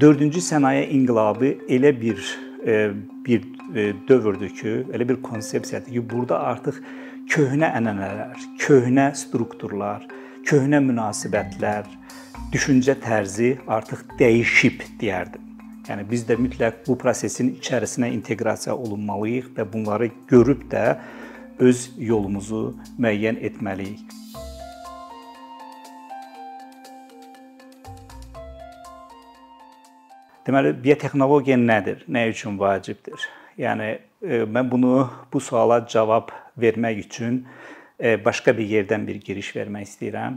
4-cü sənaye inqilabı elə bir e, bir e, dövrdür ki, elə bir konsepsiyadır ki, burada artıq köhnə ənənələr, köhnə strukturlar, köhnə münasibətlər, düşüncə tərzi artıq dəyişib deyərdim. Yəni biz də mütləq bu prosesin içərisinə inteqrasiya olunmalıyıq və bunları görüb də öz yolumuzu müəyyən etməliyik. Deməli, biotexnologiya nədir? Nə üçün vacibdir? Yəni e, mən bunu bu suala cavab vermək üçün e, başqa bir yerdən bir giriş vermək istəyirəm.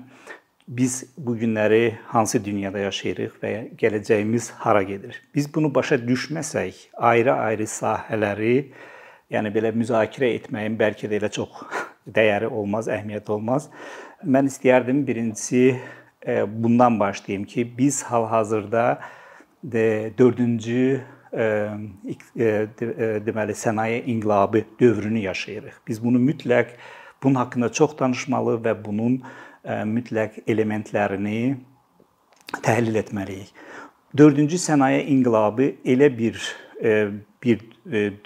Biz bu günləri hansı dünyada yaşayırıq və gələcəyimiz hara gedir? Biz bunu başa düşməsək, ayrı-ayrı sahələri, yəni belə müzakirə etməyin bəlkə də elə çox dəyəri olmaz, əhəmiyyət olmaz. Mən istəyərdim birincisi e, bundan başlayım ki, biz hal-hazırda 4-cü deməli sənaye inqilabı dövrünü yaşayırıq. Biz bunu mütləq bunun haqqında çox danışmalı və bunun mütləq elementlərini təhlil etməliyik. 4-cü sənaye inqilabı elə bir bir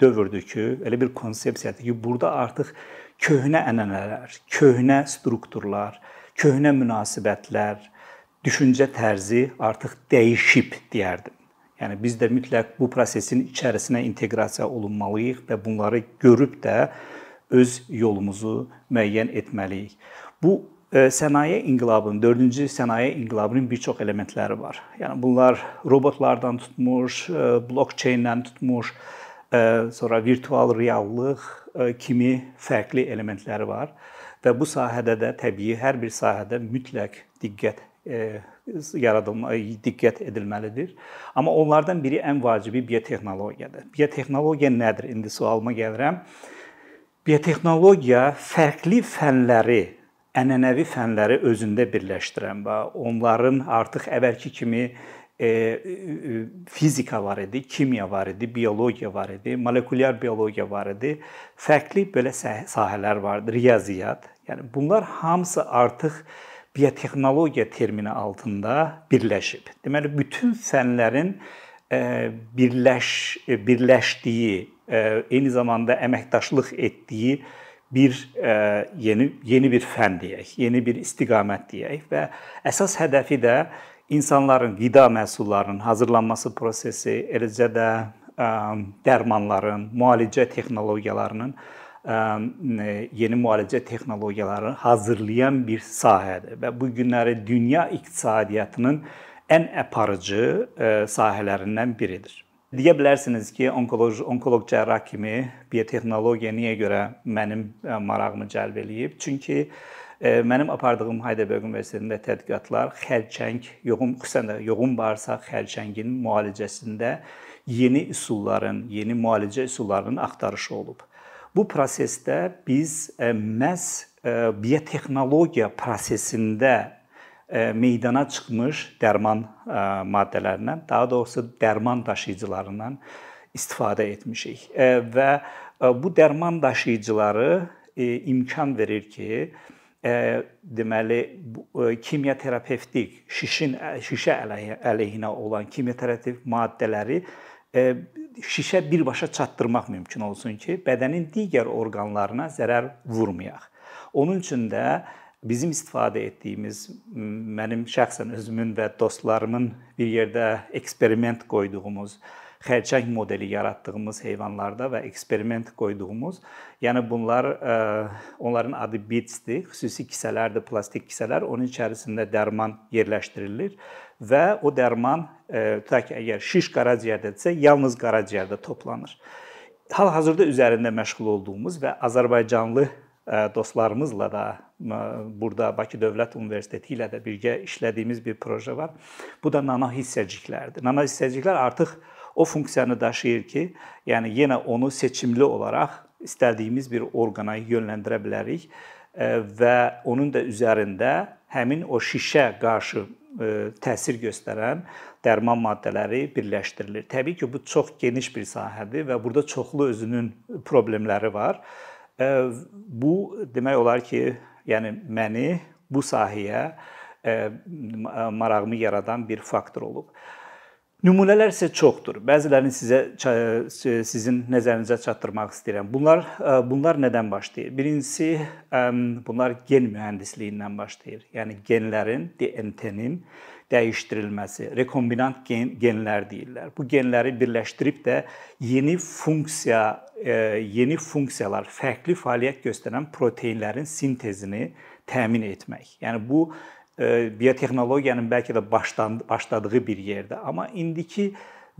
dövrdür ki, elə bir konsepsiyadır ki, burada artıq köhnə ənənələr, köhnə strukturlar, köhnə münasibətlər, düşüncə tərzi artıq dəyişib deyərdim. Yəni biz də mütləq bu prosesin içərisinə inteqrasiya olunmalıyıq və bunları görüb də öz yolumuzu müəyyən etməliyik. Bu e, sənaye inqilabının, 4-cü sənaye inqilabının bir çox elementləri var. Yəni bunlar robotlardan tutmuş, e, blokçeynlə tutmuş, e, sonra virtual reallıq kimi fərqli elementləri var və bu sahədə də təbii hər bir sahədə mütləq diqqət yaradılma, diqqət edilməlidir. Amma onlardan biri ən vacibi biotexnologiyadır. Biotexnologiya nədir? İndi sualıma gəlirəm. Biotexnologiya fərqli fənləri, ənənəvi fənləri özündə birləşdirən və onların artıq əvvəlki kimi e, e, fizika var idi, kimya var idi, biologiya var idi, molekulyar biologiya var idi. Fərqli belə sahələr vardı, riyaziyyat. Yəni bunlar hamısı artıq biotexnologiya termini altında birləşib. Deməli bütün fənlərin e, birləş e, birləşdiyi, e, eyni zamanda əməkdaşlıq etdiyi bir yeni yeni bir fən deyək, yeni bir istiqamət deyək və əsas hədəfi də insanların qida məhsullarının hazırlanması prosesi, eləcə də dərmanların, müalicə texnologiyalarının yeni müalicə texnologiyaları hazırlayan bir sahədir və bu günləri dünya iqtisadiyyatının ən aparıcı sahələrindən biridir. Deyə bilərsiniz ki, onkoloq onkoloq cərrah kimi biotexnologiya niyə görə mənim marağımı cəlb eləyib? Çünki mənim apardığım Heidelberg Universitetində tədqiqatlar xərçəng, yoğun xüsusən də yoğun bağırsaq xərçənginin müalicəsində yeni üsulların, yeni müalicə üsullarının axtarışı olub. Bu prosesdə biz e, məhz e, biotexnologiya prosesində e, meydana çıxmış dərman maddələrindən, daha doğrusu dərman daşıyıcılarından istifadə etmişik. Və bu dərman daşıyıcıları imkan verir ki, deməli kimyaterapevtik şişin şişə əleyhinə olan kimyaterapevtik maddələri şişə birbaşa çatdırmaq mümkün olsun ki, bədənin digər orqanlarına zərər vurmayaq. Onun üçün də bizim istifadə etdiyimiz mənim şəxsən özümün və dostlarımın bir yerdə eksperiment qoyduğumuz xərçəng modeli yaratdığımız heyvanlarda və eksperiment qoyduğumuz, yəni bunlar onların adı bitsdir, xüsusi kisələrdir, plastik kisələr. Onun içərisində dərman yerləşdirilir və o dərman tutaq ki, əgər şiş qaraciyərdədirsə, yalnız qaraciyərdə toplanır. Hal-hazırda üzərində məşğul olduğumuz və Azərbaycanlı dostlarımızla da burada Bakı Dövlət Universiteti ilə də birgə işlədiyimiz bir proje var. Bu da nano hissəciklərdir. Nano hissəciklər artıq o funksiyanı daşıyır ki, yəni yenə onu seçimli olaraq istədiyimiz bir orqana yönləndirə bilərik və onun da üzərində həmin o şişə qarşı təsir göstərən dərman maddələri birləşdirilir. Təbii ki, bu çox geniş bir sahədir və burada çoxlu özünün problemləri var. Bu demək olar ki, yəni məni bu sahəyə marağımı yaradan bir faktor olub. Nümunələr isə çoxdur. Bəzilərini sizə sizin nəzərinizə çatdırmaq istəyirəm. Bunlar bunlar nədən başlayır? Birincisi, bunlar gen mühəndisliyindən başlayır. Yəni genlərin, DNT-nin dəyişdirilməsi, rekombinant gen, genlər deyirlər. Bu genləri birləşdirib də yeni funksiya, yeni funksiyalar, fərqli fəaliyyət göstərən proteinlərin sintezini təmin etmək. Yəni bu biotexnologiyanın bəlkə də başdan başladığı bir yerdə, amma indiki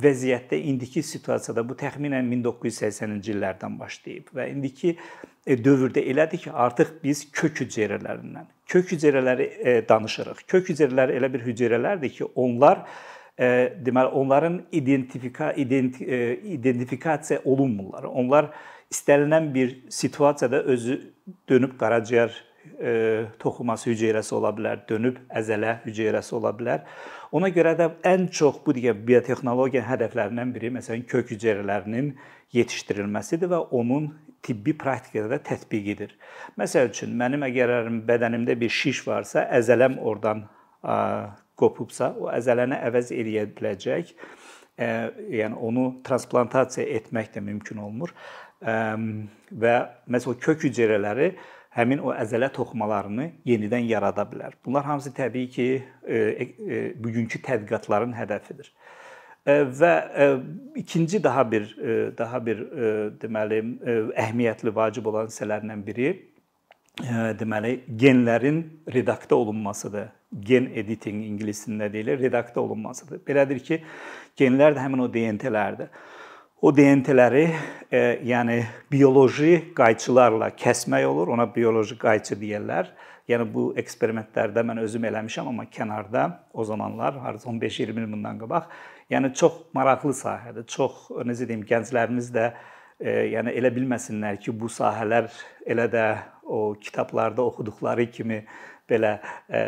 vəziyyətdə, indiki situasiyada bu təxminən 1980-ci illərdən başlayıb və indiki e, dövrdə elədir ki, artıq biz kök hüceyrələrindən, kök hüceyrələri e, danışırıq. Kök hüceyrələri elə bir hüceyrələrdir ki, onlar e, deməli onların identifika identi, identifikasiya olunmurlar. Onlar istənilən bir situasiyada özü dönüb qaraciyər e, toxuması hüceyrəsi ola bilər, dönüb əzələ hüceyrəsi ola bilər. Ona görə də ən çox bu digər biotexnologiya hədəflərindən biri məsələn kök hüceyrələrinin yetişdirilməsidir və onun tibbi praktikada da tətbiqidir. Məsəl üçün mənim əgər bədənimdə bir şiş varsa, əzələm oradan qopubsa, o əzələni əvəz eləyə biləcək. Yəni onu transplantasiya etmək də mümkün olmur. Və məsələn kök hüceyrələri həmin o əzələ toxumalarını yenidən yarada bilər. Bunlar hamısı təbii ki, e, e, bugünkü tədqiqatların hədəfidir. E, və ikinci daha bir daha bir deməli əhəmiyyətli, vacib olan hissələrindən biri deməli genlərin redaktə olunmasıdır. Gen editing ingiliscəsində deyilir, redaktə olunmasıdır. Belədir ki, genlər də həmin o DNT-lərdir o DNT-ləri e, yəni bioloji qayçılarla kəsmək olur. Ona bioloji qayçı deyirlər. Yəni bu eksperimentlərdə mən özüm eləmişəm, amma kənarda o zamanlar, harca 15-20 il bundan qabaq, yəni çox maraqlı sahədir. Çox necə deyim, gənclərimiz də e, yəni elə bilməsinlər ki, bu sahələr elə də o kitablarda oxuduqları kimi belə e,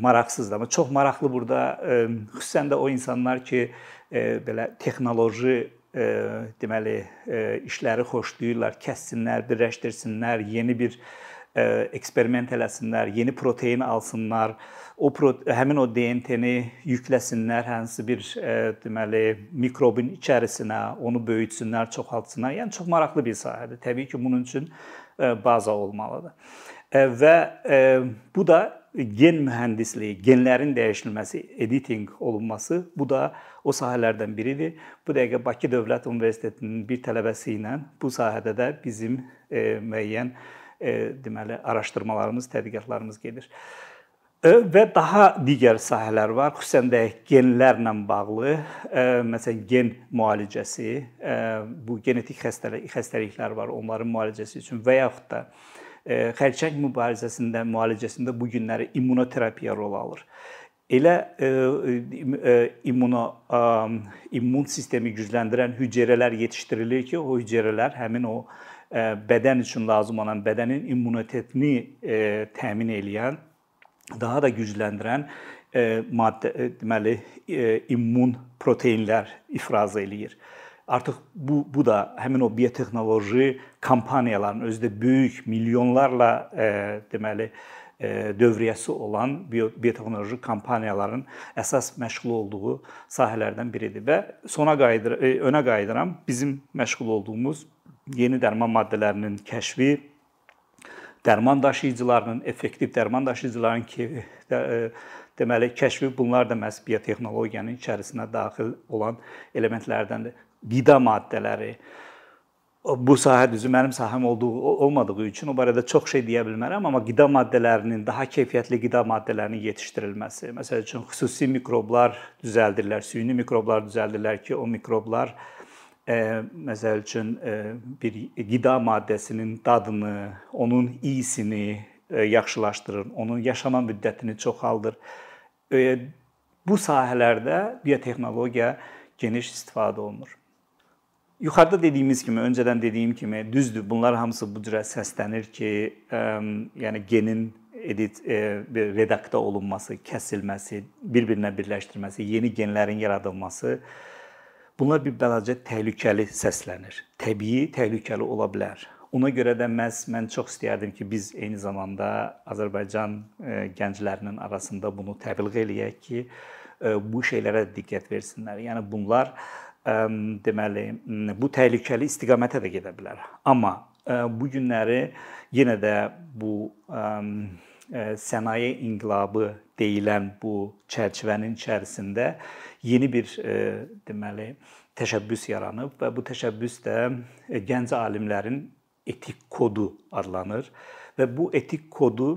maraqsızdır. Amma çox maraqlı burada e, xüsusən də o insanlar ki, e, belə texnoloji deməli işləri xoşlayırlar, kəssinlər, birləşdirsinlər, yeni bir eksperiment eləsinlər, yeni protein alsınlar, o həmin o DNT-ni yükləsinlər hansı bir deməli mikrobun içərisinə, onu böyütsünlər, çoxaltsınlar. Yəni çox maraqlı bir sahədir. Təbii ki, bunun üçün baza olmalıdır. Və bu da gen mühəndisliyi, genlərin dəyişilməsi, editing olunması bu da o sahələrdən biridir. Bu dəqiqə Bakı Dövlət Universitetinin bir tələbəsi ilə bu sahədə də bizim e, müəyyən e, deməli araşdırmalarımız, tədqiqatlarımız gedir. E, və daha digər sahələr var, xüsusən də genlərlə bağlı, e, məsələn gen müalicəsi, e, bu genetik xəstəlik xəstəliklər var, onların müalicəsi üçün və yaxud da xərçəng mübarizəsində, müalicəsində bu günləri immunoterapiya rol alır. Elə immuno immun sistemi gücləndirən hüceyrələr yetişdirilir ki, o hüceyrələr həmin o bədən üçün lazım olan bədənin immunitetini təmin edən, daha da gücləndirən maddə deməli immun proteinlər ifraz eləyir. Artıq bu bu da həmin o biotexnoloji kampaniyaların özü də böyük milyonlarla e, deməli e, dövriyyəsi olan biotexnoloji kampaniyaların əsas məşğul olduğu sahələrdən biridir və sona qayıdır e, önə qayıdıram. Bizim məşğul olduğumuz yeni dərman maddələrinin kəşfi, dərman daşıyıcılarının, effektiv dərman daşıyıcılarının ki, e, deməli kəşfi bunlar da məhz biotexnologiyanın içərisinə daxil olan elementlərdəndir qida maddələri bu sahə düzü mənim sahəm olduğu olmadığı üçün o barədə çox şey deyə bilmərəm, amma qida maddələrinin daha keyfiyyətli qida maddələrinin yetişdirilməsi, məsəl üçün xüsusi mikroblar düzəldirlər, süni mikroblar düzəldirlər ki, o mikroblar e, məsəl üçün e, bir qida maddəsinin dadını, onun iyisini e, yaxşılaşdırır, onun yaşama müddətini çoxaldır. E, bu sahələrdə biotexnologiya geniş istifadə olunur. Yuxarıda dediyimiz kimi, öncədən dediyim kimi düzdür. Bunlar hamısı bu cürə səslənir ki, ə, yəni genin edit e, redaktə olunması, kəsilməsi, bir-birinə birləşdirməsi, yeni genlərin yaradılması bunlar bir balaca təhlükəli səslənir. Təbii təhlükəli ola bilər. Ona görə də məhz mən çox istəyərdim ki, biz eyni zamanda Azərbaycan gənclərinin arasında bunu təbliğ eləyək ki, bu şeylərə diqqət versinlər. Yəni bunlar deməli bu təhlükəli istiqamətə də gedə bilər. Amma bu günləri yenə də bu sənaye inqilabı deyilən bu çərçivənin içərisində yeni bir deməli təşəbbüs yaranıb və bu təşəbbüs də gənc alimlərin etik kodu adlanır və bu etik kodu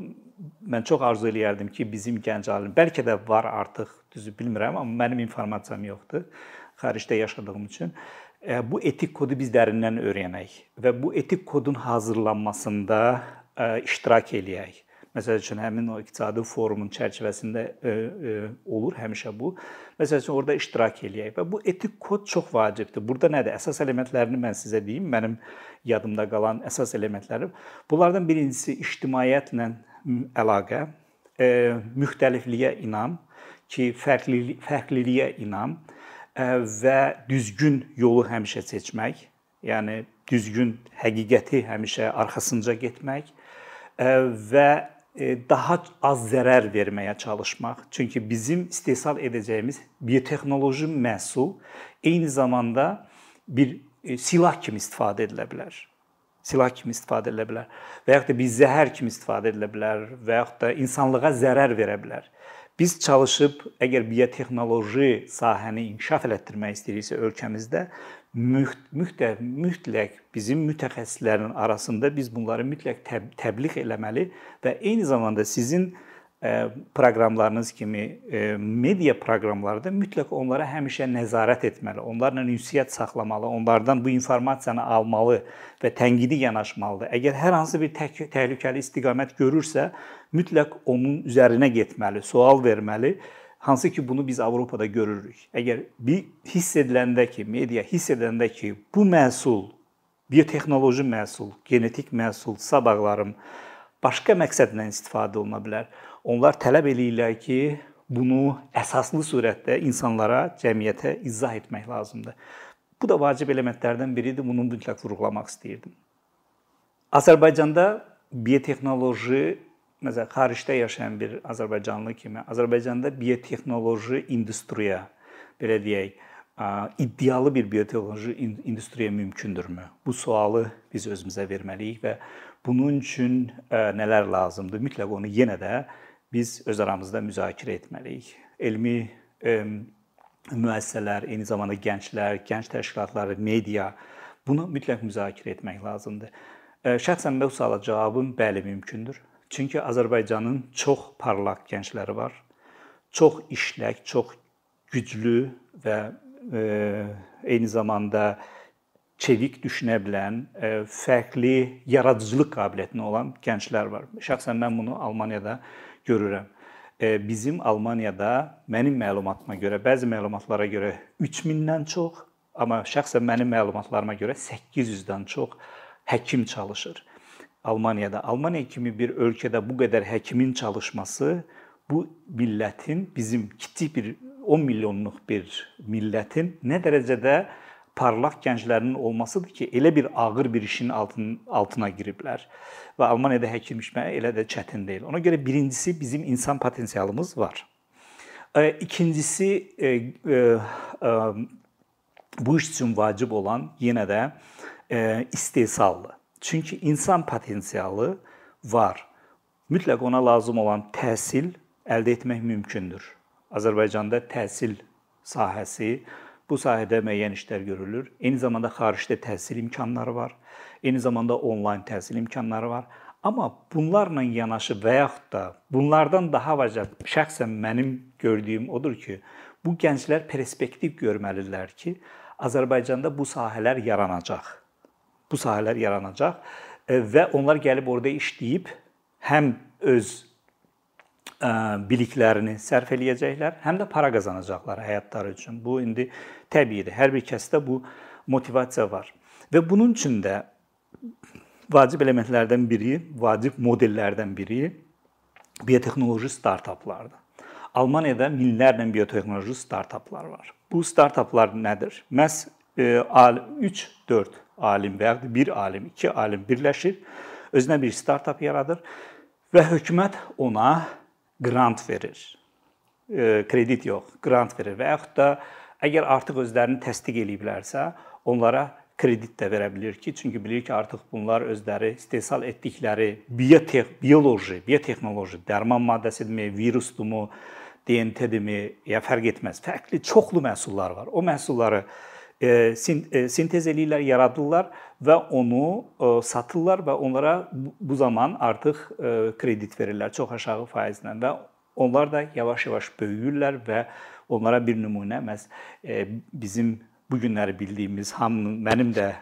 mən çox arzu eləyərdim ki, bizim gənc alim bəlkə də var artıq, düzü bilmirəm, amma mənim informasiyam yoxdur xaricdə yaşadığım üçün bu etik kodu biz dərindən öyrənək və bu etik kodun hazırlanmasında iştirak eləyək. Məsəl üçün həmin o iqtisadi forumun çərçivəsində ə, ə, olur həmişə bu. Məsəl üçün orada iştirak eləyək və bu etik kod çox vacibdir. Burada nədir? Əsas elementlərini mən sizə deyim. Mənim yadımda qalan əsas elementləri. Bunlardan birincisi ictimaiyyətlə əlaqə, ə, müxtəlifliyə inam ki, fərqli fərqliliyə inam və düzgün yolu həmişə seçmək. Yəni düzgün həqiqəti həmişə arxasınca getmək və E, daha az zərər verməyə çalışmaq. Çünki bizim istehsal edəcəyimiz biotexnoloji məhsul eyni zamanda bir e, silah kimi istifadə edilə bilər. Silah kimi istifadə edilə bilər və yaxud da bir zəhər kimi istifadə edilə bilər və yaxud da insanlığa zərər verə bilər. Biz çalışıb əgər biotexnoloji sahəni inkişaf elətdirmək istəyiriksə ölkəmizdə mütləq mütləq bizim mütəxəssislərin arasında biz bunları mütləq təb təbliğ eləməli və eyni zamanda sizin proqramlarınız kimi media proqramları da mütləq onlara həmişə nəzarət etməli, onlarla ünsiyyət saxlamalı, onlardan bu informasiyanı almalı və tənqidi yanaşmalıdır. Əgər hər hansı bir təhlükəli istiqamət görürsə, mütləq onun üzərinə getməli, sual verməli Hansı ki bunu biz Avropada görürük. Əgər bir hiss ediləndə ki, media hiss edəndə ki, bu məhsul biotexnoloji məhsul, genetik məhsul, sabaqlarım başqa məqsədlə istifadə oluna bilər. Onlar tələb eləyirlər ki, bunu əsaslı surətdə insanlara, cəmiyyətə izah etmək lazımdır. Bu da vacib elementlərdən biridir. Bunu mütləq vurğulamaq istəyirdim. Azərbaycanda biotexnoloji məsələn xaricdə yaşayan bir azərbaycanlı kimi Azərbaycanda biotexnoloji industriya belə deyək, iddialı bir biotexnoloji industriya mümkündürmü? Bu sualı biz özümüzə verməliyik və bunun üçün nələr lazımdır? Mütləq onu yenə də biz öz aramızda müzakirə etməliyik. Elmi müəssisələr, eyni zamanda gənclər, gənc təşkilatları, media bunu mütləq müzakirə etmək lazımdır. Şəxsən bu suala cavabım bəli mümkündür. Çünki Azərbaycanın çox parlaq gəncləri var. Çox işlək, çox güclü və e, eyni zamanda çevik düşünə bilən, e, fərqli yaradıcılıq qabiliyyətinə olan gənclər var. Şəxsən mən bunu Almaniyada görürəm. E, bizim Almaniyada mənim məlumatıma görə, bəzi məlumatlara görə 3000-dən çox, amma şəxsən mənim məlumatlarıma görə 800-dən çox həkim çalışır. Almaniyada. Almaniya kimi bir ölkədə bu qədər həkimin çalışması bu millətin bizim kiçik bir 10 milyonluq bir millətin nə dərəcədə parlaq gənclərinin olmasıdır ki, elə bir ağır bir işin altın, altına giriblər. Və Almaniyada həkim işmək elə də çətin deyil. Ona görə birincisi bizim insan potensialımız var. İkincisi bu iş üçün vacib olan yenə də istehsaldır. Çünki insan potensialı var. Mütləq ona lazım olan təhsil əldə etmək mümkündür. Azərbaycanda təhsil sahəsi bu sahədə müəyyən işlər görülür. Eyni zamanda xaricdə təhsil imkanları var. Eyni zamanda onlayn təhsil imkanları var. Amma bunlarla yanaşı və yaxud da bunlardan daha vacib şəxsən mənim gördüyüm odur ki, bu gənclər perspektiv görməlidirlər ki, Azərbaycanda bu sahələr yaranacaq bu sahələr yaranacaq e, və onlar gəlib orada işləyib həm öz biliklərini sərf eləyəcəklər, həm də para qazanacaqlar həyatları üçün. Bu indi təbiidir. Hər bir kəsdə bu motivasiya var. Və bunun üçün də vacib elementlərdən biri, vacib modellərdən biri biotexnoloji startaplardır. Almaniyada minlərlə biotexnoloji startaplar var. Bu startaplar nədir? Məs 3-4 alim və ya bir alim, iki alim birləşir, özünə bir startap yaradır və hökumət ona qrant verir. Kredit yox, qrant verir və yaxud da əgər artıq özlərini təsdiq eləyiblərsə, onlara kredit də verə bilər ki, çünki bilir ki, artıq bunlar özləri istehsal etdikləri biotex bioloji, biotexnoloji, dərman maddəsidirmi, virusdumu, DNT-dirmi, ya fərq etməz. Fərqli çoxlu məhsullar var. O məhsulları e, e, sintez eləyirlər, yaradırlar və onu e, satırlar və onlara bu zaman artıq kredit verirlər çox aşağı faizlə və onlar da yavaş-yavaş böyüyürlər və onlara bir nümunə məhz bizim bu günləri bildiyimiz hamının mənim də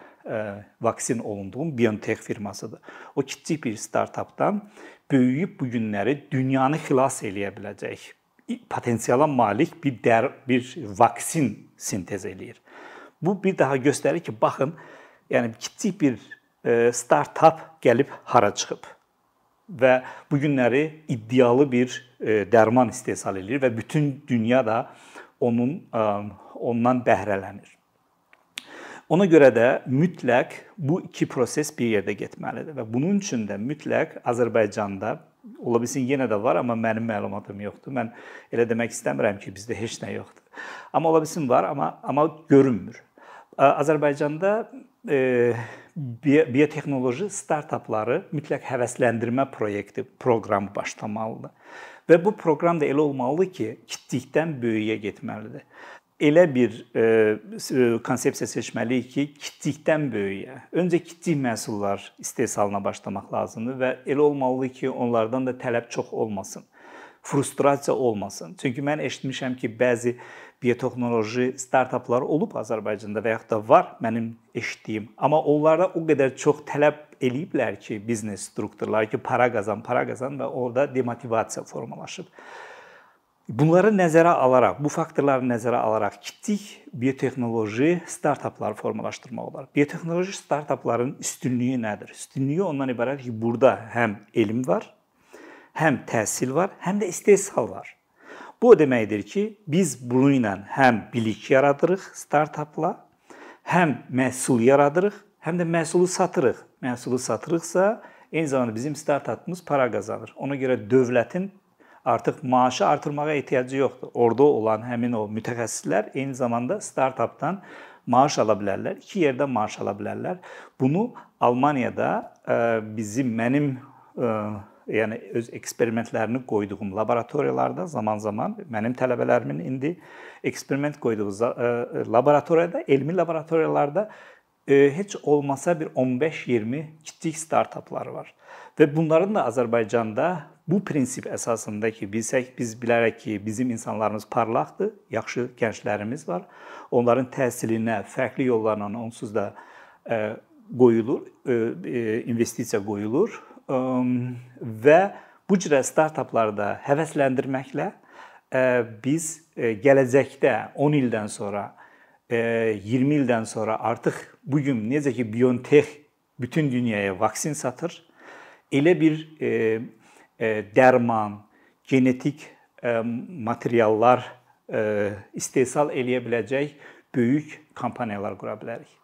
vaksin olunduğum BioNTech firmasıdır. O kiçik bir startapdan böyüyüb bu günləri dünyanı xilas eləyə biləcək potensiala malik bir dər, bir vaksin sintez eləyir. Bu bir daha göstərir ki, baxın, yəni kiçik bir startap gəlib hara çıxıb və bu günləri iddialı bir dərman istehsal edir və bütün dünya da onun ondan bəhrələnir. Ona görə də mütləq bu iki proses bir yerdə getməlidir və bunun üçün də mütləq Azərbaycanda ola bilsin yenə də var, amma mənim məlumatım yoxdur. Mən elə demək istəmirəm ki, bizdə heç nə yoxdur. Amma ola bilsin var, amma amma görünmür. Azərbaycanda e, biotexnoloji startapları mütləq həvəsləndirmə proyekti, proqramı başlamalıdır. Və bu proqram da elə olmalıdır ki, kiçikdən böyüyə getməlidir elə bir e, e, konsepsiya seçməliyik ki, kiçikdən böyüyə. Öncə kiçik məhsullar istehsalına başlamaq lazımdır və elə olmalıdır ki, onlardan da tələb çox olmasın. Frustrasiya olmasın. Çünki mən eşitmişəm ki, bəzi biotexnoloji startaplar olub Azərbaycanda və yaxud da var mənim eşitdiyim. Amma onlarda o qədər çox tələb eləyiblər ki, biznes strukturlar ki, para qazan, para qazan və orada demotivasiya formalaşıb. Bunları nəzərə alaraq, bu faktorları nəzərə alaraq kiçik biotexnoloji startaplar formalaşdırmaq olar. Biotexnoloji startapların üstünlüyü nədir? Üstünlüyü ondan ibarət ki, burada həm elm var, həm təhsil var, həm də istehsal var. Bu o deməkdir ki, biz bunu ilə həm bilik yaradırıq startapla, həm məhsul yaradırıq, həm də məhsulu satırıq. Məhsulu satırıqsa, eyni zamanda bizim startapımız para qazanır. Ona görə dövlətin artıq maaşı artırmağa ehtiyacı yoxdur. Orda olan həmin o mütəxəssislər eyni zamanda startapdan maaş ala bilərlər. İki yerdə maaş ala bilərlər. Bunu Almaniyada e, bizim mənim e, yəni öz eksperimentlərini qoyduğum laboratoriyalarda zaman-zaman mənim tələbələrimin indi eksperiment qoyduğu e, laboratoriyada, elmi laboratoriyalarda heç olmasa bir 15-20 kiçik startaplar var. Və bunların da Azərbaycanda bu prinsip əsasında ki, bilsək biz bilərək ki, bizim insanlarımız parlaqdır, yaxşı gənclərimiz var. Onların təhsilinə fərqli yollarla onsuz da e, qoyulur, e, e, investisiya qoyulur və bu cürə startaplarda həvəsləndirməklə biz gələcəkdə 10 ildən sonra 20 ildən sonra artıq bu gün necə ki BioNTech bütün dünyaya vaksin satır, elə bir dərman, genetik materiallar istehsal eləyə biləcək böyük kompaniyalar qura bilərik.